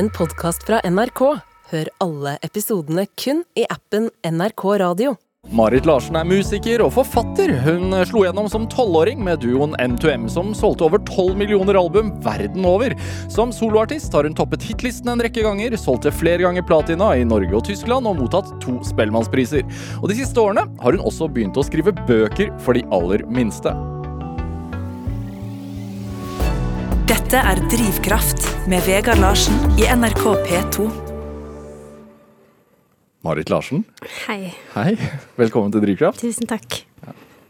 en podkast fra NRK. Hør alle episodene kun i appen NRK Radio. Marit Larsen er musiker og forfatter. Hun slo gjennom som tolvåring med duoen M2M, som solgte over 12 millioner album verden over. Som soloartist har hun toppet hitlisten en rekke ganger, solgte flere ganger platina i Norge og Tyskland og mottatt to Spellemannspriser. Og de siste årene har hun også begynt å skrive bøker for de aller minste. Dette er Drivkraft med Vegard Larsen i NRK P2. Marit Larsen, Hei. hei. Velkommen til Drivkraft. Tusen takk.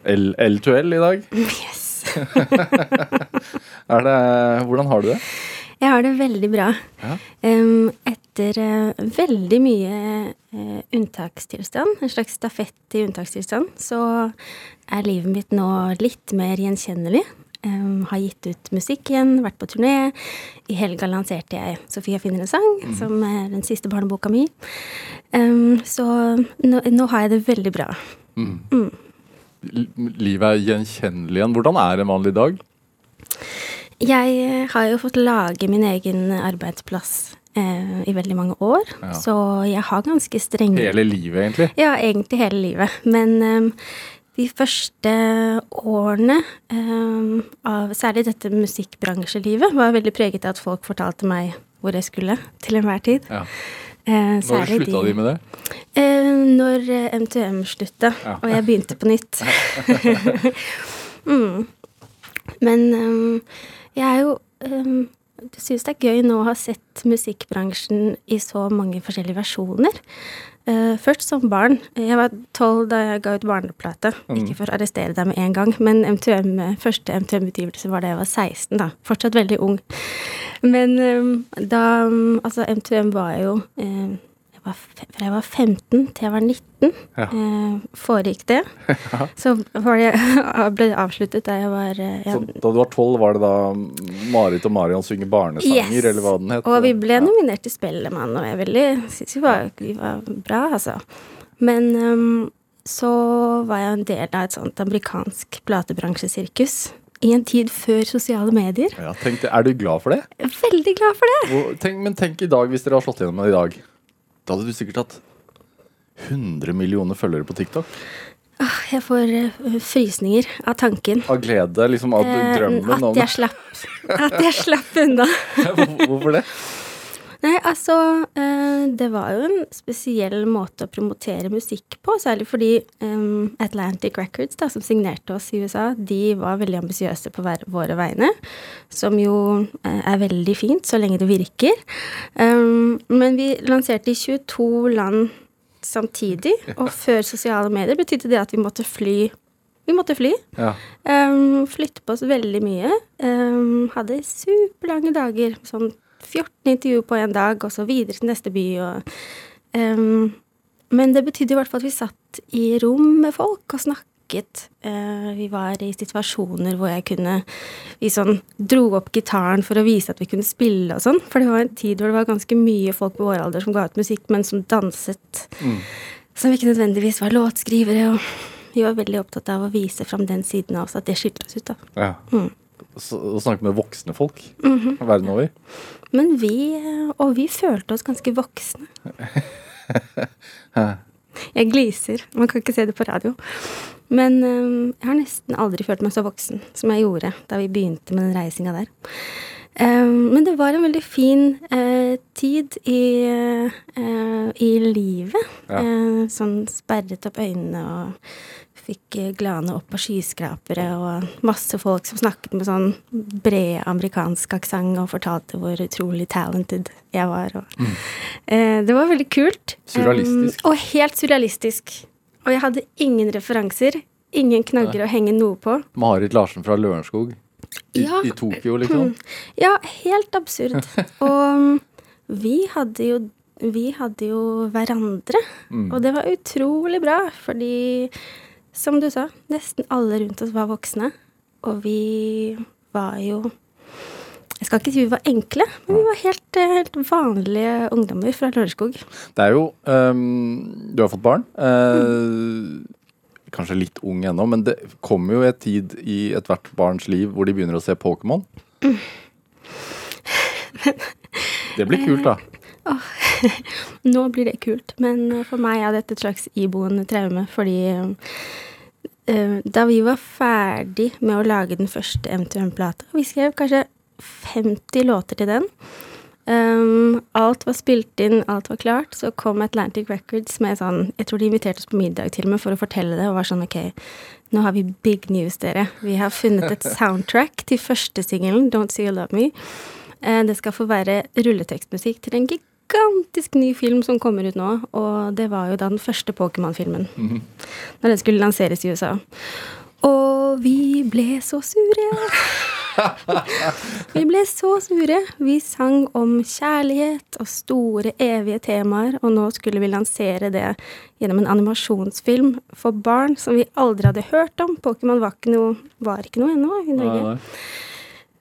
L- L2L i dag. Yes. Er det, hvordan har du det? Jeg har det veldig bra. Ja. Um, etter uh, veldig mye uh, unntakstilstand, en slags stafett i unntakstilstand, så er livet mitt nå litt mer gjenkjennelig. Em, har gitt ut musikk igjen, vært på turné. I helga lanserte jeg 'Sofia finner en sang', som er den siste barneboka mi. Um, så nå, nå har jeg det veldig bra. L- Livet er gjenkjennelig igjen. Hvordan er en vanlig dag? Jeg eh, har jo fått lage min egen arbeidsplass eh, i veldig mange år, Ja. så jeg har ganske strenge Hele livet, egentlig. Ja, egentlig hele livet. Men eh, de første årene um, av særlig dette musikkbransjelivet var veldig preget av at folk fortalte meg hvor jeg skulle til enhver tid. Ja. Eh, Når slutta de med det? Eh, når eh, MTM slutta, Ja. og jeg begynte på nytt. mm. Men um, jeg er jo um, syns det er gøy nå å ha sett musikkbransjen i så mange forskjellige versjoner. Uh, først som barn. Jeg var tolv da jeg ga ut barneplate. Ikke for å arrestere deg med en gang, men MTM, første MTM-utgivelse var da jeg var 16, da. Fortsatt veldig ung. Men um, da um, Altså, MTM var jo jeg var, Fra jeg var 15 til jeg var 19, Ja. eh, foregikk det. Så var det, ble det avsluttet da jeg var eh, ja, da du var tolv, var det da Marit og Marion synger barnesanger, Yes. eller hva den het? Og vi ble Ja. nominert til Spellemann, og jeg veldig syns vi, var- vi var bra, altså. Men um, så var jeg en del av et sånt amerikansk platebransjesirkus. I en tid før sosiale medier. Ja, tenk, er du glad for det? Veldig glad for det! Tenk, men tenk i dag, hvis dere har slått gjennom i dag. Da hadde du sikkert hatt 100 millioner følgere på TikTok. Ah, Jeg får øh, frysninger av tanken. Av glede, liksom av Eh, drømmen om at jeg slapp, at jeg slapp unna. Hvorfor det? Nei, altså eh, Det var jo en spesiell måte å promotere musikk på, særlig fordi em, Atlantic Records, da, som signerte oss i USA, de var veldig ambisiøse på våre vegne. Som jo eh, er veldig fint, så lenge det virker. Men vi lanserte i 22 land samtidig, og før sosiale medier betydde det at vi måtte fly. Vi måtte fly. Ja. Um, flytte på oss veldig mye. Um, hadde superlange dager. Sånn 14 intervjuer på en dag, og så videre til neste by. Og, um, men det betydde i hvert fall at vi satt i rom med folk og snakket. Uh, vi var i situasjoner hvor jeg kunne Vi sånn dro opp gitaren for å vise at vi kunne spille og sånn. For det var en tid hvor det var ganske mye folk på vår alder som ga ut musikk, men som danset. Som ikke nødvendigvis var låtskrivere. og vi var veldig opptatt av å vise fram den siden av oss, at det skilte oss ut. da. ja. Mm. Å snakke med voksne folk Mhm. verden over. Men vi, og vi følte oss ganske voksne. Jeg gliser, man kan ikke se det på radio. Men um, jeg har nesten aldri følt meg så voksen som jeg gjorde da vi begynte med den reisinga der. Um, men det var en veldig fin uh, tid i, uh, i livet. Ja. Uh, sånn sperret opp øynene og fikk eh, glane opp på skyskrapere og masse folk som snakket med sånn bred amerikansk aksent og fortalte hvor utrolig talented jeg var. Og, eh, det var veldig kult. Surrealistisk. Um, og helt surrealistisk. Og jeg hadde ingen referanser. Ingen knagger å henge noe på. Marit Larsen fra Lørenskog i, Ja. i Tokyo, liksom. Ja, helt absurd. Og vi hadde jo vi hadde jo hverandre, og det var utrolig bra, fordi som du sa, nesten alle rundt oss var voksne, og vi var jo Jeg skal ikke si vi var enkle, men vi var helt, eh, helt vanlige ungdommer fra Lørenskog. Det er jo um, Du har fått barn. eh, Kanskje litt ung ennå, men det kommer jo en tid i ethvert barns liv hvor de begynner å se Pokémon. Det blir kult, da. Nå blir det kult, men eh, for meg er dette et slags iboende traume, fordi uh, da vi var ferdig med å lage den første M2M-plata, vi skrev kanskje 50 låter til den, um, alt var spilt inn, alt var klart, så kom Atlantic Records med sånn, jeg tror de inviterte oss på middag til og med for å fortelle det, og var sånn, ok, nå har vi big news, dere. Vi har funnet et soundtrack til første singelen, Don't See You Love Me. Det skal få være rulletekstmusikk til en gigantisk ny film som kommer ut nå, og det var jo da den første Pokémon-filmen. Når den skulle lanseres i USA. Og vi ble så sure. vi ble så sure. Vi sang om kjærlighet og store, evige temaer, og nå skulle vi lansere det gjennom en animasjonsfilm for barn som vi aldri hadde hørt om. Pokémon var ikke noe, var ikke noe ennå i Norge.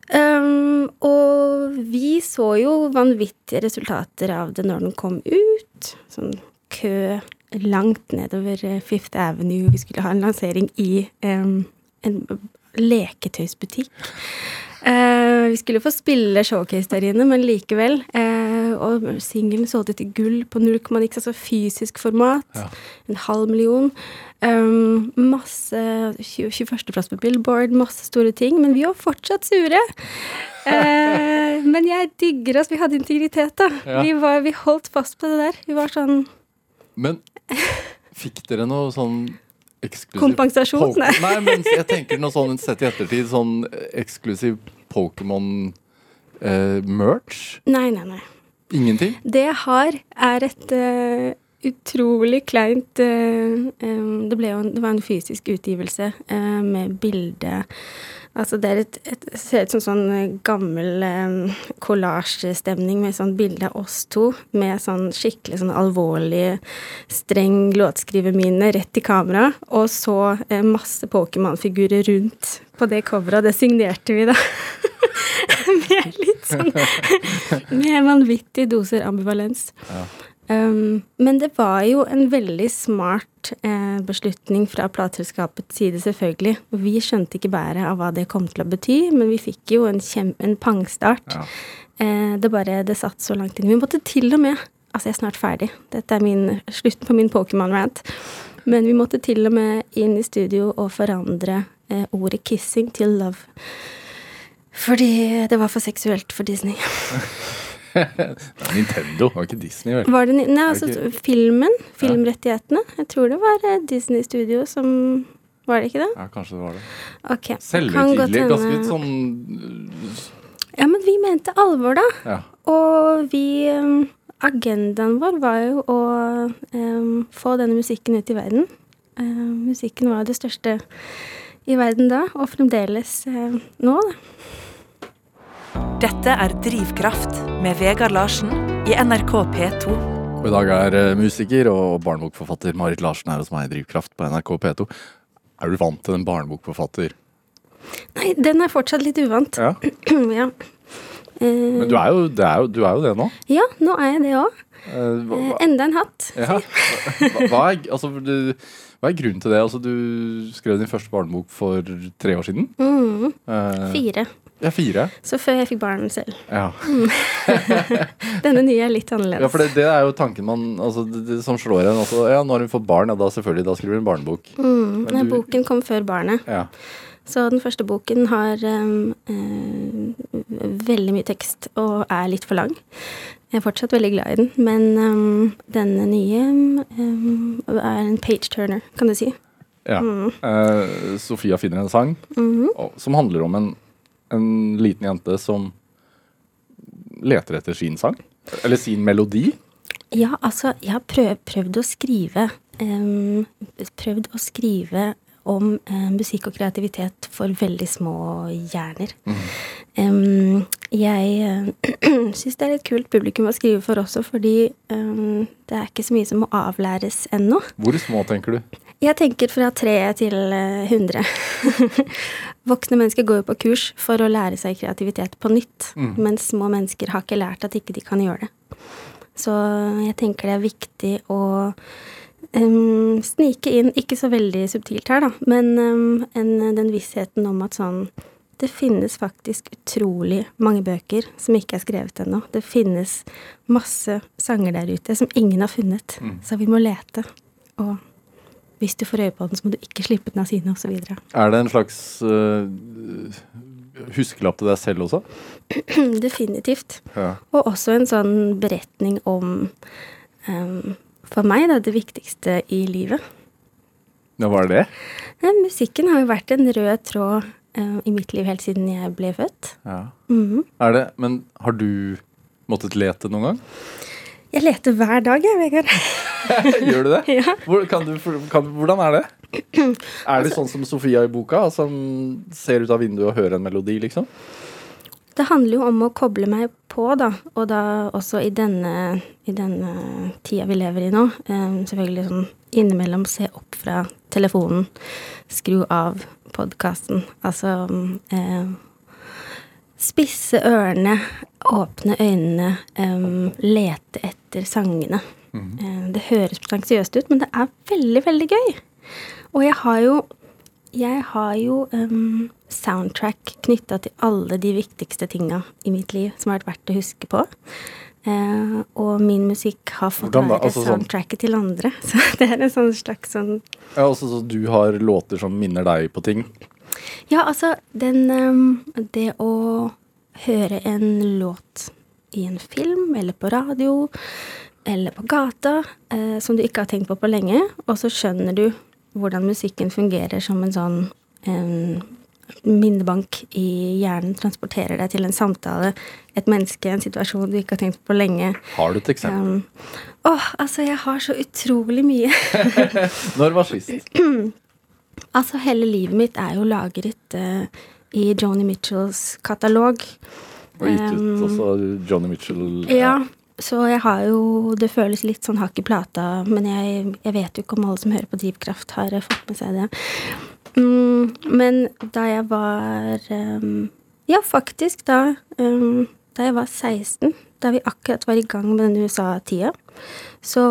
Um, og vi så jo vanvittige resultater av det når den kom ut. Sånn kø langt nedover eh, Fifth Avenue. Vi skulle ha en lansering i um, en leketøysbutikk. Eh, vi skulle få spille showcase der inne, men likevel. eh, og singelen solgte til gull på null komma niks, altså fysisk format. Ja. En halv million. Um, masse 21.-plass på Billboard, masse store ting. Men vi var fortsatt sure. Eh, men jeg digger oss. Vi hadde integritet, da. Ja. Vi, var, vi holdt fast på det der. Vi var sånn Men fikk dere noe sånn eksklusiv Kompensasjon? Nei. Nei, men jeg tenker noe sånn sett i ettertid, sånn eksklusiv Pokémon-merch? Nei, nei, nei. Ingenting? Det jeg har, er et uh, utrolig kleint uh, um, det, en, det var en fysisk utgivelse uh, med bilde Altså det et, et ser ut som sånn gammel gammel eh, kollasjestemning med sånn bilde av oss to med sånn skikkelig sånn alvorlig, streng låtskrivermine rett i kamera, og så eh, masse Pokémon-figurer rundt på det coveret, og det signerte vi, da. med litt sånn Med vanvittige doser ambivalens. Um, men det var jo en veldig smart eh, beslutning fra plateselskapets side, selvfølgelig. Vi skjønte ikke bæret av hva det kom til å bety, men vi fikk jo en, en pangstart. Ja. Eh, det bare, det satt så langt inn. Vi måtte til og med Altså, jeg er snart ferdig. Dette er min, slutten på min Pokémon-rant. Men vi måtte til og med inn i studio og forandre eh, ordet 'kissing' til 'love'. Fordi det var for seksuelt for Disney. Det Nintendo, det var ikke Disney, vel? Var det Nei, altså ikke- filmen. Filmrettighetene. Jeg tror det var eh, Disney Studio som Var det ikke det? Ja, kanskje det var det. Okay. Selvhøytidelig. Ganske litt sånn Ja, men vi mente alvor, da. Ja. Og vi eh, Agendaen vår var jo å um, få denne musikken ut i verden. Uh, musikken var det største i verden da, og fremdeles uh, nå, da. Dette er Drivkraft med Vegard Larsen i NRK P2. Og I dag er eh, musiker og barnebokforfatter Marit Larsen her hos meg i Drivkraft på NRK P2. Er du vant til en barnebokforfatter? Nei, den er fortsatt litt uvant. Ja. ja. Eh, Men du er jo det, er jo, du er jo det nå. ja, nå er jeg det òg. Eh, hva, enda en hatt. ja. hva, hva, er, altså, du, hva er grunnen til det? Altså, du skrev din første barnebok for tre år siden. Mm, Eh, fire. Ja, fire. Så før jeg fikk barn selv. Ja, Denne nye er litt annerledes. ja for det, det er jo tanken man altså, det, det, som slår en. Altså, ja, nå har hun fått barn, ja, da selvfølgelig, da skriver hun barnebok. Mm, Men nei, du- boken kom før barnet. Ja. Så den første boken har um, uh, veldig mye tekst og er litt for lang. Jeg er fortsatt veldig glad i den, men um, denne nye um, er en page-turner, kan du si. ja. Mm. Uh, Sofia finner en sang mm -hmm. som handler om en, en liten jente som leter etter sin sang. Eller sin melodi. Ja, altså, jeg har prøv, prøvd å skrive um, Prøvd å skrive om um, musikk og kreativitet for veldig små hjerner. Em, jeg uh, syns det er et kult publikum å skrive for også, fordi det er ikke så mye som må avlæres ennå. Hvor små, tenker du? Jeg tenker fra tre til hundre. 100. Voksne mennesker går jo på kurs for å lære seg kreativitet på nytt, Mm. mens små mennesker har ikke lært at ikke de kan gjøre det. Så jeg tenker det er viktig å um, snike inn, ikke så veldig subtilt her, da, men um, en, den vissheten om at sånn det finnes faktisk utrolig mange bøker som ikke er skrevet ennå. Det finnes masse sanger der ute som ingen har funnet. Så vi må lete. Og hvis du får øye på den, så må du ikke slippe den av syne, osv. Er det en slags øh, huskelapp til deg selv også? Definitivt. Ja. Og også en sånn beretning om um, For meg, da, det viktigste i livet. ja hva er det? Ja, musikken har jo vært en rød tråd uh, i mitt liv helt siden jeg ble født. Ja. Mhm. Er det? Men har du måttet lete noen gang? Jeg leter hver dag, jeg, Vegard. Gjør du det? ja. Hvor, kan du, kan, hvordan er det? Er det sånn som Sofia i boka, som ser ut av vinduet og hører en melodi, liksom? Det handler jo om å koble meg på, da. Og da også i denne, i denne tida vi lever i nå. Selvfølgelig sånn innimellom se opp fra telefonen. Skru av podkasten. Altså eh, Spisse ørene, åpne øynene, um, lete etter sangene. Eh, det høres pretensiøst ut, men det er veldig, veldig gøy. Og jeg har jo jeg har jo um, soundtrack knytta til alle de viktigste tinga i mitt liv som har vært verdt å huske på. Uh, og min musikk har fått være Altså sånn- soundtracket til andre. Så det er en sånn slags sånn Ja, altså så du har låter som minner deg på ting. Ja, altså, den em, Det å høre en låt i en film, eller på radio, eller på gata, eh, som du ikke har tenkt på på lenge, og så skjønner du hvordan musikken fungerer som en sånn em, minnebank i hjernen, transporterer deg til en samtale, et menneske, en situasjon du ikke har tenkt på på lenge. Har du et eksempel? Um, Åh, altså, jeg har så utrolig mye. Når var sist? Altså, hele livet mitt er jo lagret uh, i Joni Mitchells katalog. Og gitt ut Um, Joni Mitchell. Ja, så jeg har jo Det føles litt sånn hakk i plata, men jeg, jeg vet jo ikke om alle som hører på Drivkraft, har eh, fått med seg det. Um, men da jeg var um, Ja, faktisk, da, da jeg var 16, da vi akkurat var i gang med den USA-tida, så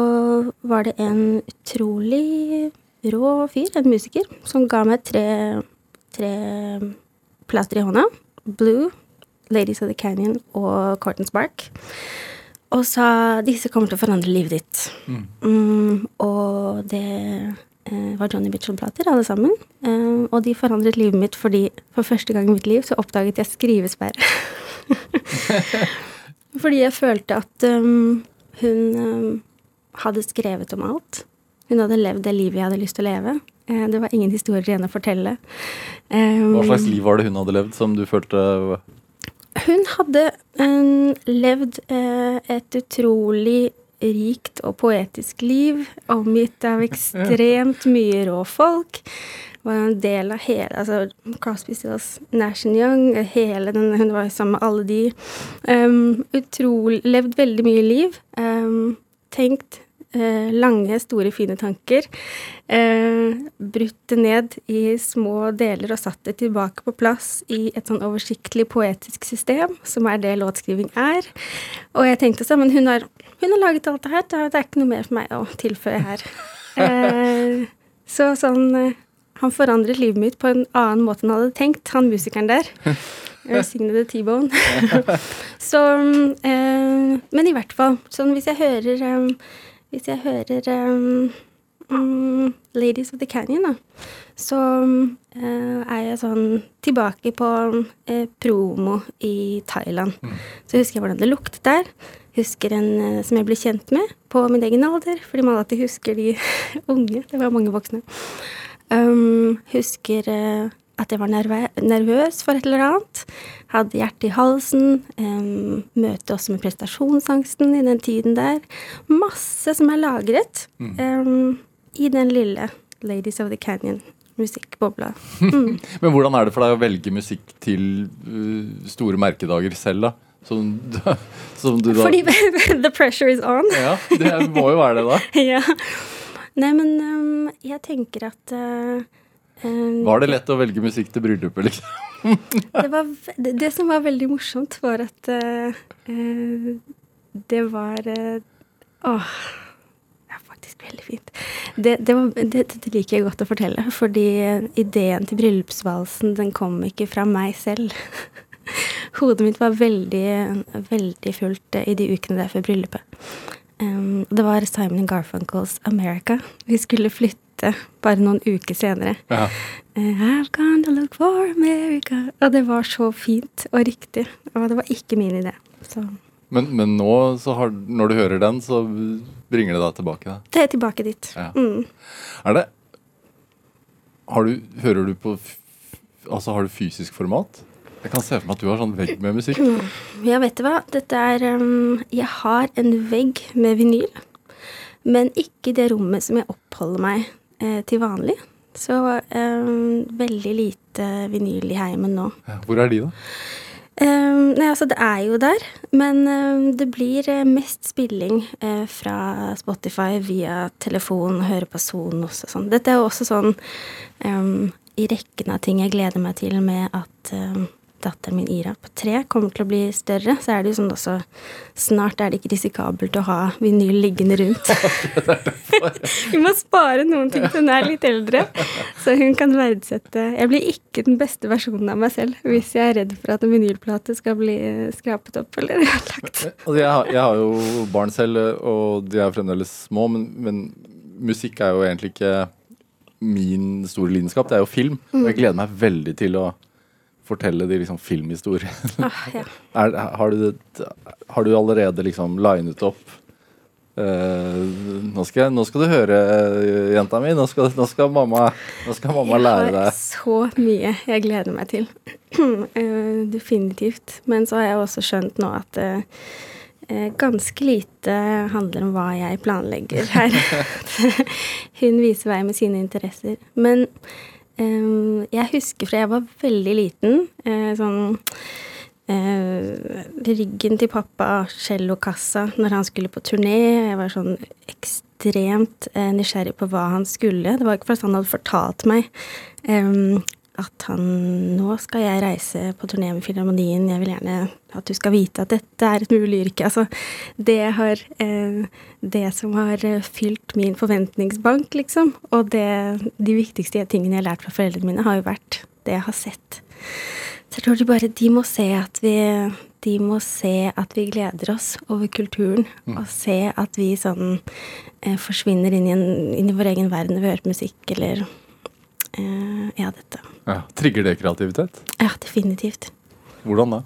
var det en utrolig rå fyr, en musiker, som ga meg tre, tre plater i hånda. Blue, Ladies of the Canyon og Corton Spark. Og sa disse kommer til å forandre livet ditt. Mm, og det eh, var Johnny Mitchell-plater, alle sammen. Eh, og de forandret livet mitt fordi for første gang i mitt liv så oppdaget jeg skrivesperre. fordi jeg følte at um, hun um, hadde skrevet om alt. Hun hadde levd det livet jeg hadde lyst til å leve. Eh, det var ingen historier igjen å fortelle. Um, Hva slags liv var det hun hadde levd som du følte Hun hadde um, levd uh, et utrolig rikt og poetisk liv, omgitt av ekstremt mye rå folk. Var en del av hele altså Crosby, Stills, Nash Young, hele den, Hun var jo sammen med alle de. Um, utrolig Levd veldig mye liv. Um, tenkt eh, lange, store, fine tanker. Eh, brutt det ned i små deler og satt det tilbake på plass i et sånn oversiktlig poetisk system, som er det låtskriving er. Og jeg tenkte sånn, men hun har, hun har laget alt det her, det er ikke noe mer for meg å tilføye her. Eh, så sånn eh, Han forandret livet mitt på en annen måte enn han hadde tenkt, han musikeren der. Signede T-bone. så eh, Men i hvert fall, sånn hvis jeg hører eh, Hvis jeg hører eh, mm, Ladies of the Canyon, da, så uh, er jeg sånn tilbake på uh, promo i Thailand. Så husker jeg hvordan det luktet der. Husker en uh, som jeg ble kjent med på min egen alder, fordi man alltid husker de unge. Det var mange voksne. Um, husker at jeg var nervøs for et eller annet. Hadde hjertet i halsen. Um, møte også med prestasjonsangsten i den tiden der. Masse som er lagret um, i den lille Ladies of the Canyon musikkbobla. Mm. Men hvordan er det for deg å velge musikk til uh, store merkedager selv, da? Som, som du da Fordi the pressure is on. Ja, det må jo være det, da. ja. Nei, men um, jeg tenker at uh, um, Var det lett å velge musikk til bryllupet, liksom? det, var, det, det som var veldig morsomt, var at uh, uh, det var uh, Åh. Har faktisk faktisk veldig fint. Det, det, var, det, liker jeg godt å fortelle, fordi ideen til bryllupsvalsen den kom ikke fra meg selv. Hodet mitt var veldig, veldig fullt i de ukene der før bryllupet. Um, det var Simon Garfunkels 'America'. Vi skulle flytte bare noen uker senere. Ja. I've gone to look for America. Og det var så fint og riktig. Og det var ikke min idé. Så Men, men nå, så har, når du hører den, så bringer det deg tilbake? Da. det er tilbake dit. Ja. Mm. Er det har du, Hører du på Altså, har du fysisk format? Jeg kan se for meg at du har sånn vegg med musikk. Ja, vet du hva? Dette er um, Jeg har en vegg med vinyl, men ikke det rommet som jeg oppholder meg eh, til vanlig. Så eh, veldig lite vinyl i heimen nå. Ja, Hvor er de, da? Um, nei, altså, det er jo der, men um, det blir eh, mest spilling eh, fra Spotify via telefon, høre på Son og sånn. Dette er jo også sånn um, i rekken av ting jeg gleder meg til med at datteren min Ira på tre kommer til å bli større, så er det jo sånn også Snart er det ikke risikabelt å ha vinyl liggende rundt. Vi må spare noen ting til hun er litt eldre, så hun kan verdsette Jeg blir ikke den beste versjonen av meg selv hvis jeg er redd for at en vinylplate skal bli eh, skrapet opp eller ødelagt. Altså, jeg, har, jeg har jo barn selv, og de er fremdeles små, men, men musikk er jo egentlig ikke min store lidenskap. Det er jo film. Og jeg gleder meg veldig til å fortelle de liksom filmhistoriene. Ah, ja. Er, har, du, har du allerede liksom linet opp uh, nå, skal nå skal du høre, eh, jenta mi. Nå skal, nå skal mamma, nå skal mamma lære Jeg har så mye jeg gleder meg til. uh, Definitivt. Men så har jeg også skjønt nå at uh, ganske lite handler om hva jeg planlegger her. Hun viser vei med sine interesser. Men jeg husker fra jeg var veldig liten, eh, sånn eh, ryggen til pappa, cellokassa, når han skulle på turné. Jeg var sånn ekstremt eh, nysgjerrig på hva han skulle. Det var ikke fordi han hadde fortalt meg at han Nå skal jeg reise på turné med Filharmonien, jeg vil gjerne at du skal vite at dette er et mulig yrke. Altså, det har eh, Det som har eh, fylt min forventningsbank, liksom, og det, de viktigste tingene jeg har lært fra foreldrene mine, har jo vært det jeg har sett. Så jeg tror de bare de må se at vi de må se at vi gleder oss over kulturen, og se at vi sånn eh, forsvinner inn i, en, inn i vår egen verden når vi hører musikk, eller eh, Ja, dette. ja, Trigger det kreativitet? Ja, definitivt. Hvordan da?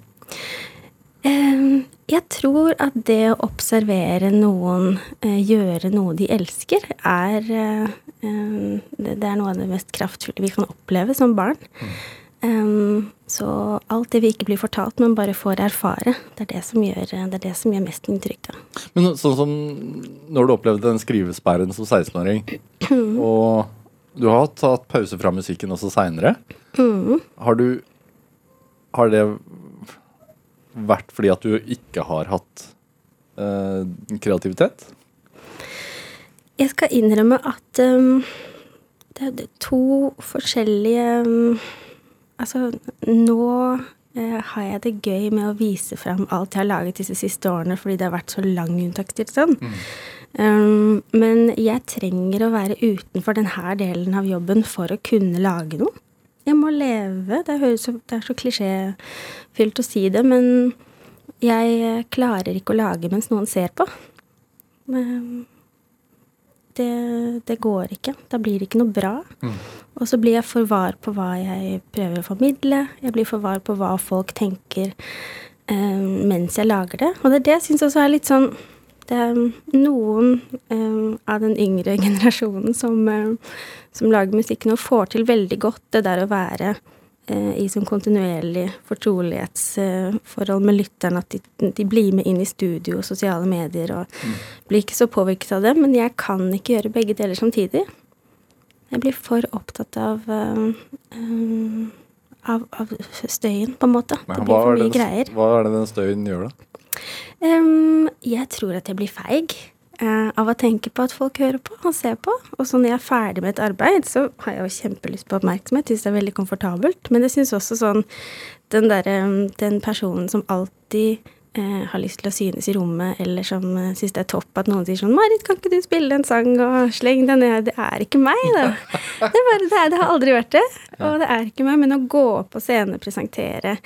Eh, jeg tror at det å observere noen eh, gjøre noe de elsker, er eh, eh, det, er noe av det mest kraftfulle vi kan oppleve som barn. Mm. så alt det vi ikke blir fortalt, men bare får erfare, det er det som gjør, det er det som gjør mest inntrykk. da. Men sånn som når du opplevde den skrivesperren som 16-åring, og du har tatt pause fra musikken også seinere, har du Har det vært fordi at du ikke har hatt eh, kreativitet? Jeg skal innrømme at um, det er to forskjellige um, Altså, nå uh, har jeg det gøy med å vise fram alt jeg har laget disse siste årene, fordi det har vært så lang unntakstilstand. Um, men jeg trenger å være utenfor denne delen av jobben for å kunne lage noe. Jeg må leve. Det, høres det er så klisjéfylt å si det, men jeg klarer ikke å lage mens noen ser på. Det, det går ikke. Da blir det ikke noe bra. Og så blir jeg for var på hva jeg prøver å formidle. Jeg blir for var på hva folk tenker eh, mens jeg lager det. Og det er det jeg syns også er litt sånn Det er noen eh, av den yngre generasjonen som, eh, som lager musikken og får til veldig godt det der å være eh, i sånn kontinuerlig fortrolighetsforhold med lytteren. At de, de blir med inn i studio og sosiale medier og blir ikke så påvirket av det. Men jeg kan ikke gjøre begge deler samtidig. Jeg blir for opptatt av eh, eh, av, av støyen, på en måte. Men, det blir for mye det- greier. Hva er det den støyen gjør, da? Um, jeg tror at jeg blir feig eh, av å tenke på at folk hører på og ser på. Og så når jeg er ferdig med et arbeid, så har jeg jo kjempelyst på oppmerksomhet. Syns det er veldig komfortabelt. Men jeg syns også sånn den derre Den personen som alltid eh, har lyst til å synes i rommet, eller som eh, syns det er topp at noen sier sånn 'Marit, kan ikke du spille en sang, og sleng deg ned?' Det er ikke meg, da. Det, er bare, det, er, det har aldri vært det. Og det er ikke meg. Men å gå på scenen, presentere,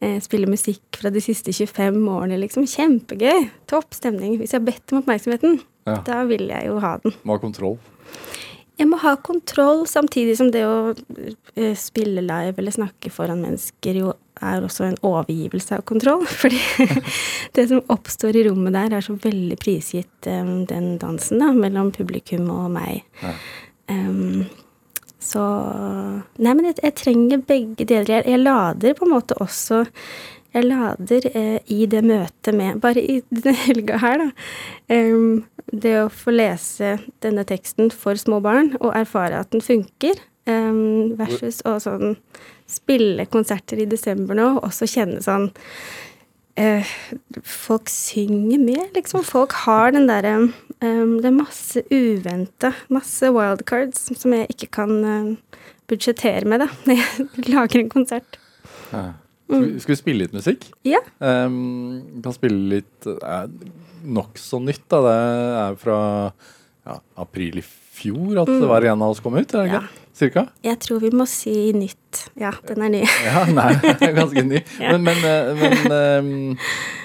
eh, spille musikk fra de siste 25 årene, liksom, kjempegøy. Topp stemning. Hvis jeg har bedt om oppmerksomheten, Ja. da vil jeg jo ha den. Må ha kontroll. Jeg må ha kontroll, samtidig som det å eh, spille live eller snakke foran mennesker jo er også en overgivelse av kontroll. Fordi det som oppstår i rommet der, er så veldig prisgitt um, den dansen da, mellom publikum og meg. Ja. Em, så Nei, men jeg, jeg trenger begge deler. Jeg, jeg lader på en måte også Jeg lader eh, i det møtet med Bare i denne helga her, da. Um, det å få lese denne teksten for små barn og erfare at den funker, em, versus å sånn spille konserter i desember nå, og også kjenne sånn uh, Folk synger med, liksom. Folk har den derre um, Det er masse uventa, masse wildcards som jeg ikke kan uh, budsjettere med, da, når jeg lager en konsert. Ja. Skal, vi, skal vi spille litt musikk? Ja. Um, kan spille litt uh, nokså nytt. da Det er fra ja, april i fjor at det var en av oss kom ut. Er det Ja. Cirka? Jeg tror vi må si nytt. Ja, den er ny. Ja, nei, ganske ny. Ja. Men, men, eh, men um,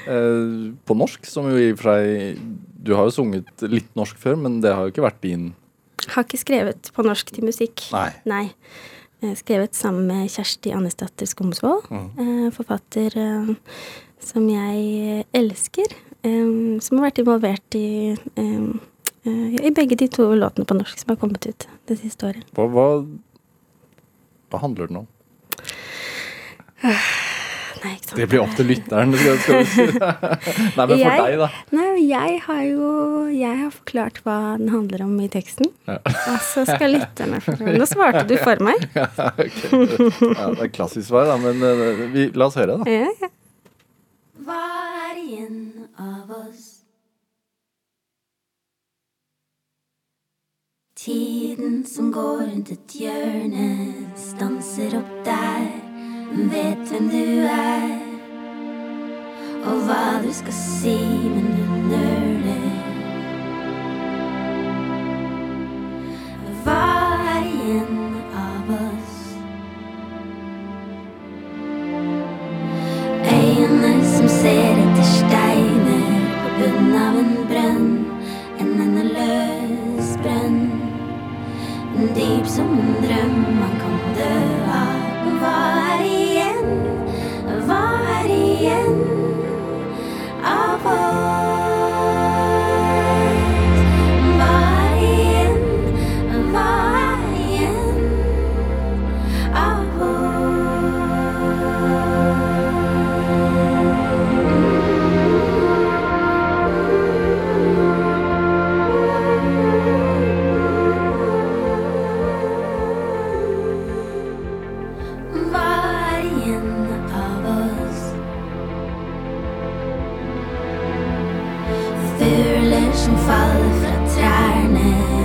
eh, på norsk, som jo i og for seg Du har jo sunget litt norsk før, men det har jo ikke vært din Har ikke skrevet på norsk til musikk. Nei. Nei. Skrevet sammen med Kjersti Annesdatter Skomsvold, mm. forfatter eh, som jeg elsker. som har vært involvert i, i begge de to låtene på norsk som har kommet ut det siste året. Hva, hva, hva handler den om? Nei, ikke sant. Det blir opp til lytteren. Skal, skal vi si. Nei, men for Jeg- deg, da. Nei, jeg har jo Jeg har forklart hva den handler om i teksten. Ja. Og så skal lytterne forklare. Nå svarte du for meg. Ja, okay. ja, det er klassisk svar, da, men eh, vi, la oss høre, da. Ja, ja. Hva er igjen av oss? Tiden som går rundt et hjørne, stanser opp der, vet hvem du er. Og hva du skal si, men du nøler. Fugler som faller fra trærne,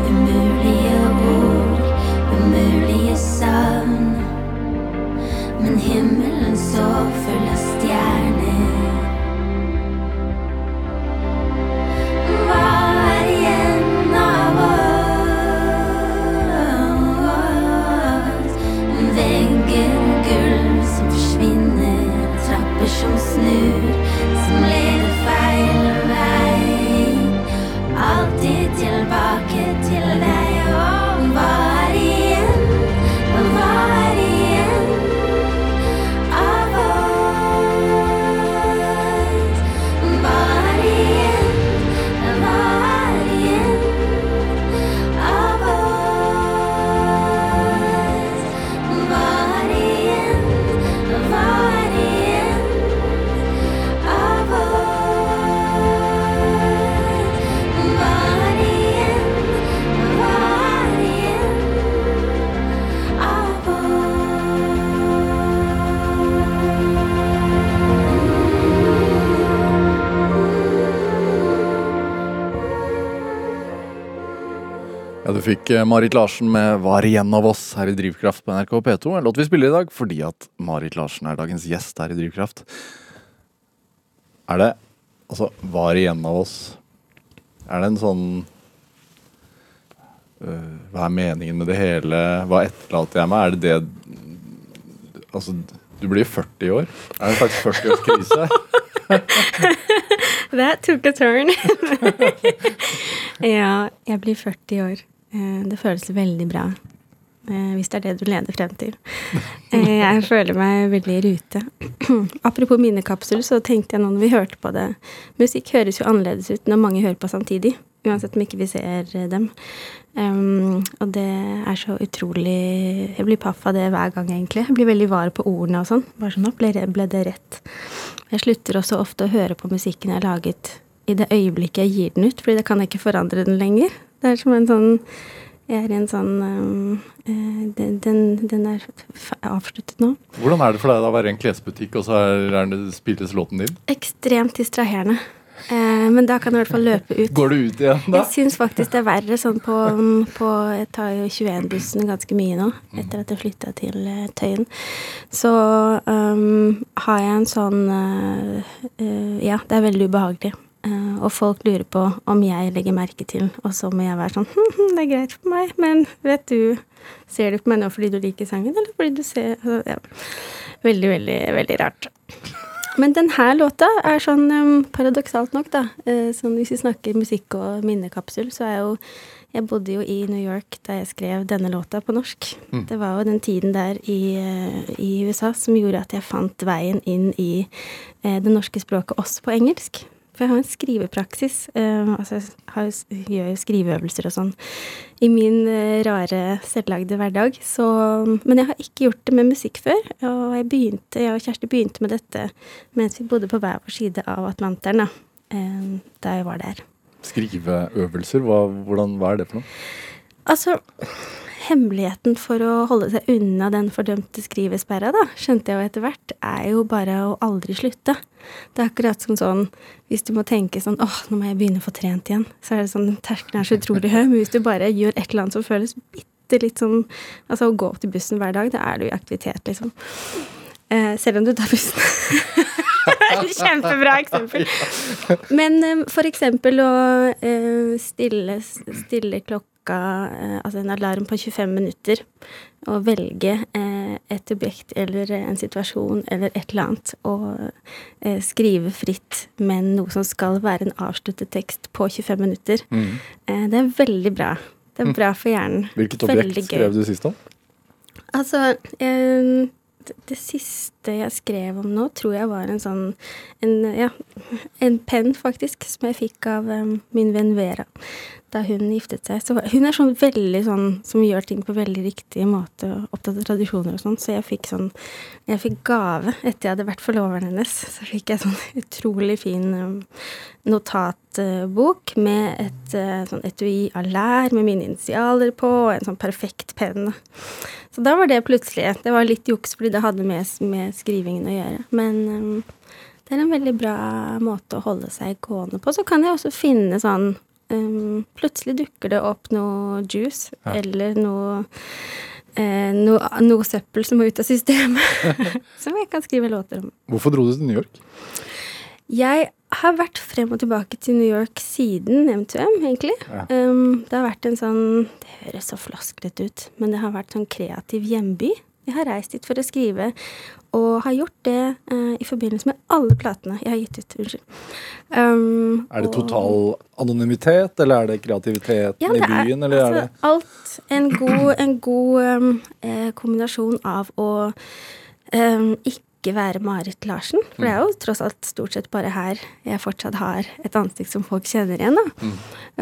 Marit Larsen med 'Var igjen av oss' her i Drivkraft på NRK P2. En låt vi spiller i dag fordi at Marit Larsen er dagens gjest her i Drivkraft. Er det Altså, var igjen av oss Er det en sånn øh, Hva er meningen med det hele? Hva etterlater jeg meg? Er det det Altså, du blir 40 år. Er det en slags 40-årskrise? That took a turn. ja, jeg blir 40 år. Eh, Det føles veldig bra. eh, Hvis det er det du leder frem til. Eh, Jeg føler meg veldig i rute. Apropos minnekapsel, så tenkte jeg nå når vi hørte på det Musikk høres jo annerledes ut når mange hører på samtidig. Uansett om ikke vi ser dem. Og det er så utrolig Jeg blir paff av det hver gang, egentlig. Jeg blir veldig var på ordene og sånn. Bare sånn, nå ble, det- det rett. Jeg slutter også ofte å høre på musikken jeg har laget i det øyeblikket jeg gir den ut, fordi da kan jeg ikke forandre den lenger. Det er som en sånn Jeg er i en sånn um, eh, den, den, den er avsluttet nå. Hvordan er det for deg da å være i en klesbutikk, og så er, det, spilles låten din? Ekstremt distraherende. Eh, men da kan jeg i hvert fall løpe ut. Går du ut igjen da? Jeg syns faktisk det er verre sånn på, på Jeg tar jo 21-bussen ganske mye nå, etter at jeg flytta til eh, Tøyen. Så um, har jeg en sånn eh, Ja, det er veldig ubehagelig. Eh, og folk lurer på om jeg legger merke til, og så må jeg være sånn hm, Det er greit for meg, men vet du Ser du på meg nå fordi du liker sangen, eller fordi du ser altså, ja. Veldig, veldig, veldig rart. Men denne låta er sånn um, paradoksalt nok, da. eh, sånn hvis vi snakker musikk og minnekapsel, så er jo Jeg bodde jo i New York da jeg skrev denne låta på norsk. Det var jo den tiden der i, eh, i USA som gjorde at jeg fant veien inn i eh, det norske språket også på engelsk. For jeg har en skrivepraksis. eh, altså jeg har, gjør jo skriveøvelser og sånn i min eh, rare, selvlagde hverdag. Så, men jeg har ikke gjort det med musikk før. Og jeg begynte, jeg og Kjersti begynte med dette mens vi bodde på hver vår side av Atlanteren, da, eh, da jeg var der. Skriveøvelser, hva, hvordan, hva er det for noe? Altså, hemmeligheten for å holde seg unna den fordømte skrivesperra, da, skjønte jeg jo etter hvert, er jo bare å aldri slutte. Det er akkurat som sånn hvis du må tenke sånn åh, nå må jeg begynne å få trent igjen, så er det sånn terskelen er så utrolig høy. Men hvis du bare gjør et eller annet som føles bitte litt sånn Altså å gå opp til bussen hver dag, da er du i aktivitet, liksom. Eh, selv om du tar bussen. Kjempebra eksempel. Men eh, for eksempel å eh, stille, stille klokka eh, Altså en alarm på 25 minutter. Og velge eh, et objekt eller en situasjon eller et eller annet. Og eh, skrive fritt, men noe som skal være en avsluttet tekst på 25 minutter. Mm. det er veldig bra. Det er bra for hjernen. Hvilket objekt skrev du sist om? Altså, det, siste jeg skrev om nå, tror jeg var en sånn En, ja, en penn, faktisk, som jeg fikk av min venn Vera da hun giftet seg. Så hun er sånn veldig sånn som gjør ting på veldig riktig måte, og opptatt av tradisjoner og sånn, så jeg fikk sånn Jeg fikk gave etter jeg hadde vært forloveren hennes. Så fikk jeg sånn utrolig fin um, notatbok med et eh, sånn etui av lær med mine initialer på, og en sånn perfekt penn. Så da var det plutselig Det var litt juks fordi det hadde med, med skrivingen å gjøre. Men um, det er en veldig bra måte å holde seg gående på. Så kan jeg også finne sånn um, Plutselig dukker det opp noe juice eller noe eh, noe, noe søppel som må ut av systemet. som jeg kan skrive låter om. Hvorfor dro du til New York? Jeg har vært frem og tilbake til New York siden M2M, egentlig. Ja. Um, det har vært en sånn Det høres så flasklete ut, men det har vært sånn kreativ hjemby. Jeg har reist dit for å skrive, og har gjort det uh, i forbindelse med alle platene jeg har gitt ut. Unnskyld. Um, Er det og- total anonymitet, eller er det kreativiteten ja, i det er, byen, eller altså, er det Alt en god, en god um, eh, kombinasjon av å um, ikke være Marit Larsen, for det er jo tross alt stort sett bare her jeg fortsatt har et ansikt som folk kjenner igjen, da.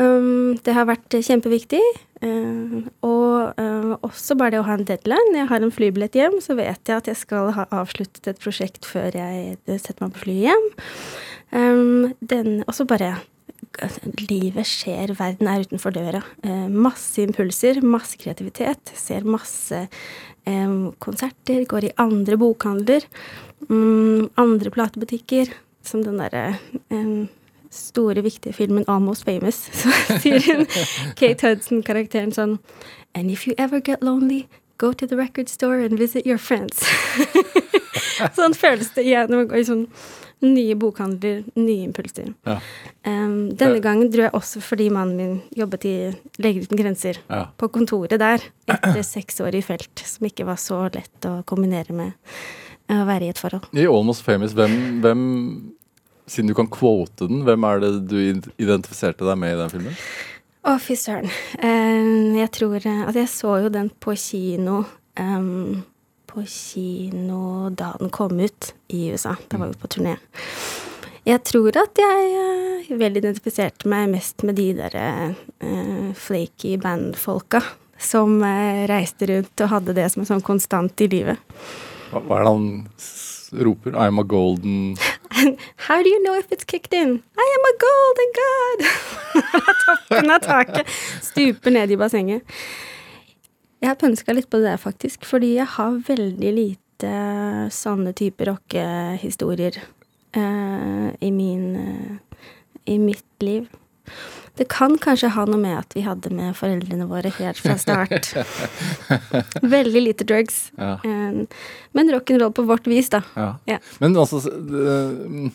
Um, det har vært kjempeviktig. Uh, og uh, også bare det å ha en deadline. Når jeg har en flybillett hjem, så vet jeg at jeg skal ha avsluttet et prosjekt før jeg setter meg på flyet hjem. Um, den, også bare Livet skjer, verden er utenfor døra. Eh, masse impulser, masse kreativitet. Ser masse eh, konserter, går i andre bokhandler. Mm, andre platebutikker. Som den derre eh, store, viktige filmen 'Almost Famous'. Så sier hun Kate Hudson-karakteren sånn And if you ever get lonely, go to the record store and visit your friends. sånn føles det igjen når går i sånn nye bokhandler, nye impulser. Ja. Um, denne gangen dro jeg også fordi mannen min jobbet i Leger uten grenser. Ja. På kontoret der, etter seks år i felt, som ikke var så lett å kombinere med å være i et forhold. I Almost Famous, hvem, hvem Siden du kan kvote den, hvem er det du identifiserte deg med i den filmen? Å, fy søren. Um, jeg tror eh, Altså, jeg så jo den på kino um, På kino da den kom ut i USA. Da var vi på turné. Jeg tror at jeg uh, vel identifiserte meg mest med de der uh, flaky bandfolka som uh, reiste rundt og hadde det som en sånn konstant i livet. Hva, hva er det han roper? I'm a golden How do you know if it's kicked in? I am a golden god! Fra toppen av taket. Stuper ned i bassenget. Jeg har pønska litt på det der, faktisk, fordi jeg har veldig lite sånne typer rockehistorier eh, i min eh, i mitt liv. Det kan kanskje ha noe med at vi hadde med foreldrene våre helt fra start. Veldig lite drugs. Ja. Eh, men rock'n'roll på vårt vis, da. Ja. Ja. Men altså de